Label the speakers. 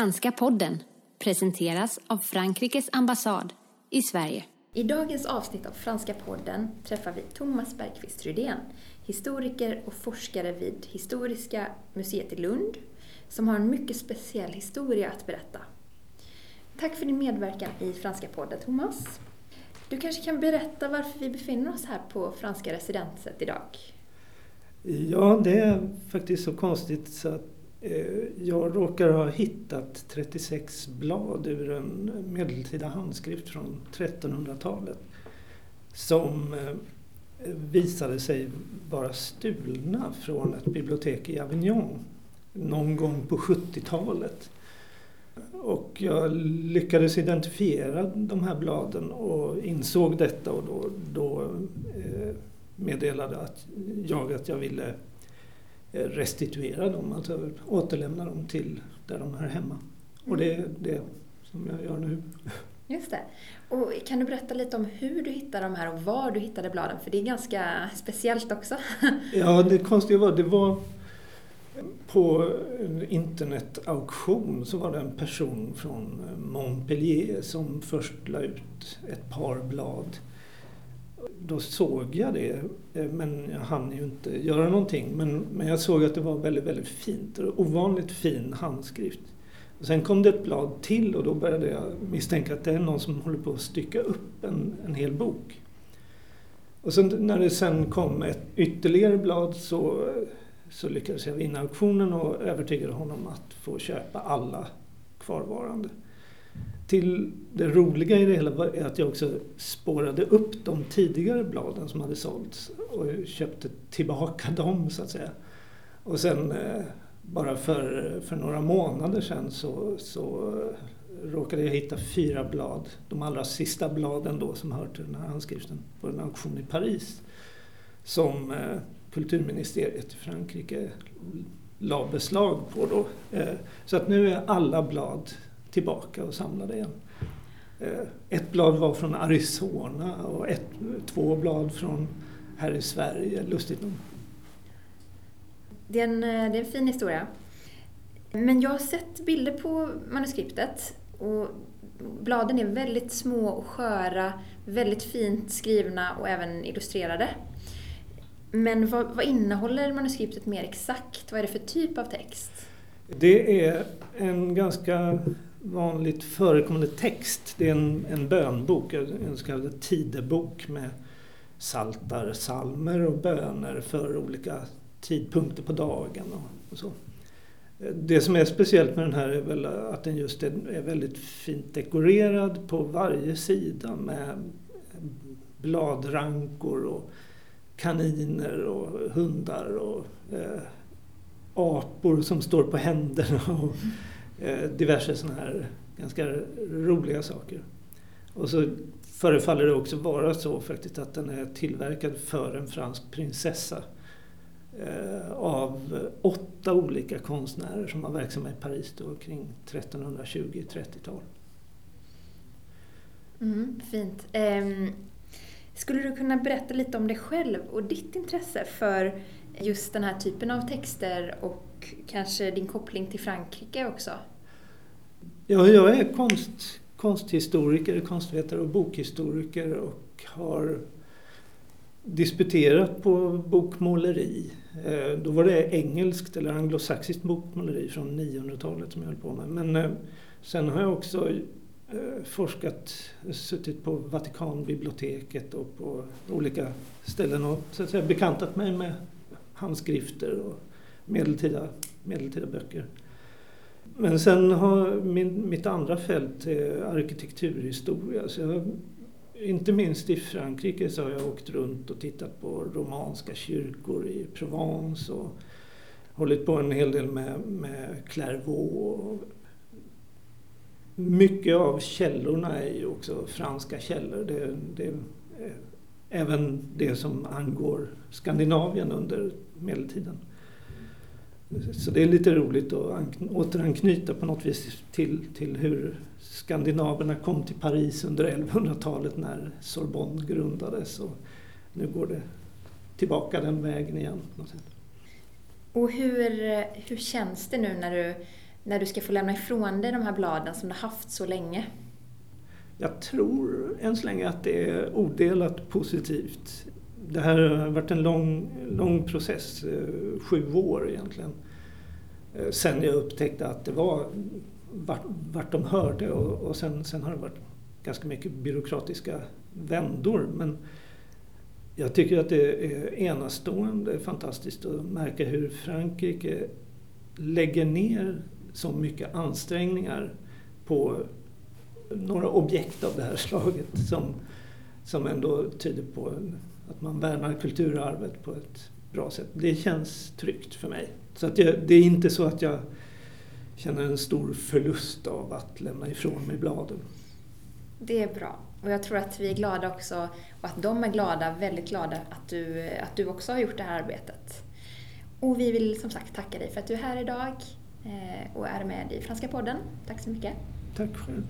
Speaker 1: Franska podden presenteras av Frankrikes ambassad i Sverige.
Speaker 2: I dagens avsnitt av Franska podden träffar vi Thomas Bergqvist Rydén, historiker och forskare vid Historiska museet i Lund, som har en mycket speciell historia att berätta. Tack för din medverkan i Franska podden, Thomas. Du kanske kan berätta varför vi befinner oss här på Franska residenset idag?
Speaker 3: Ja, det är faktiskt så konstigt så att eh, jag råkar ha hittat 36 blad ur en medeltida handskrift från 1300-talet som eh, visade sig vara stulna från ett bibliotek i Avignon någon gång på 70-talet. Och jag lyckades identifiera de här bladen och insåg detta och då, då eh, meddelade att jag att jag ville restituera dem, alltså återlämna dem till där de hör hemma. Och det är det som jag gör nu.
Speaker 2: Just det. Och kan du berätta lite om hur du hittade de här och var du hittade bladen? För det är ganska speciellt också.
Speaker 3: ja, det konstiga var, det var på en internetauktion så var det en person från Montpellier som först la ut ett par blad. Då såg jag det, eh, men jag hann ju inte göra någonting. Men, men jag såg att det var väldigt, väldigt fint. Ovanligt fin handskrift. Och sen kom det ett blad till och då började jag misstänka att det är någon som håller på att stycka upp en, en hel bok. Och sen när det sen kom ett ytterligare blad så så lyckades jag vinna auktionen och övertygade honom att få köpa alla kvarvarande. Till det roliga i det hela var att jag också spårade upp de tidigare bladen som hade sålts och köpte tillbaka dem så att säga. Och sen eh, bara för, för några månader sedan så, så eh, råkade jag hitta fyra blad, de allra sista bladen då som hör till den här handskriften, på en auktion i Paris. Som eh, kulturministeriet i Frankrike la beslag på då. Så att nu är alla blad tillbaka och samlade igen. Eh, ett blad var från Arizona och ett, två blad från här i Sverige, lustigt nog.
Speaker 2: Det är, en, eh, det är en fin historia. Men jag har sett bilder på manuskriptet och bladen är väldigt små och sköra, väldigt fint skrivna och även illustrerade. Men vad, vad innehåller manuskriptet mer exakt? Vad är det för typ av text?
Speaker 3: Det är en ganska vanligt förekommande text. Det är en, en bönbok, en så kallad tidebok med saltar, salmer och böner för olika tidpunkter på dagen och, och, så. Det som är speciellt med den här är väl att den just är, är väldigt fint dekorerad på varje sida med bladrankor och kaniner och hundar och eh, apor som står på händerna och mm. Eh, diverse sådana här ganska roliga saker. Och så förefaller det också vara så faktiskt att den är tillverkad för en fransk prinsessa eh, av åtta olika konstnärer som var verksamma i Paris då kring 1320-30-tal.
Speaker 2: Mm, fint. Um, skulle du kunna berätta lite om dig själv och ditt intresse för just den här typen av texter och kanske din koppling till Frankrike också?
Speaker 3: Ja, jag är konst, konsthistoriker, konstvetare och bokhistoriker och har disputerat på bokmåleri. Eh, då var det engelskt eller anglosaxiskt bokmåleri från 900-talet som jag höll på med. Men eh, sen har jag också eh, forskat, suttit på Vatikanbiblioteket och på olika ställen och så att säga, bekantat mig med handskrifter och medeltida, medeltida böcker. Men sen har min, mitt andra fält är arkitekturhistoria. Så jag, inte minst i Frankrike så har jag åkt runt och tittat på romanska kyrkor i Provence och hållit på en hel del med, med Clairvaux mycket av källorna är ju också franska källor. Det, det, även det som angår Skandinavien under medeltiden. Så det är lite roligt att återanknyta på något vis till, till hur skandinaverna kom till Paris under 1100-talet när Sorbonne grundades. Och nu går det tillbaka den vägen igen.
Speaker 2: Och hur, hur känns det nu när du när du ska få lämna ifrån dig de här bladen som du haft så länge?
Speaker 3: Jag tror än så länge att det är odelat positivt. Det här har varit en lång, lång process, eh, sju år egentligen. Eh, sen jag upptäckte att det var vart, vart de hörde och, och sen, sen har det varit ganska mycket byråkratiska vändor. Men jag tycker att det är enastående fantastiskt att märka hur Frankrike lägger ner så mycket ansträngningar på några objekt av det här slaget som, som ändå tyder på att man värnar kulturarvet på ett bra sätt. Det känns tryggt för mig. Så att jag, det är inte så att jag känner en stor förlust av att lämna ifrån mig bladen.
Speaker 2: Det är bra. Och jag tror att vi är glada också, och att de är glada, väldigt glada, att du, att du också har gjort det här arbetet. Och vi vill som sagt tacka dig för att du är här idag eh, och är med i Franska podden. Tack så mycket.
Speaker 3: Tack själv.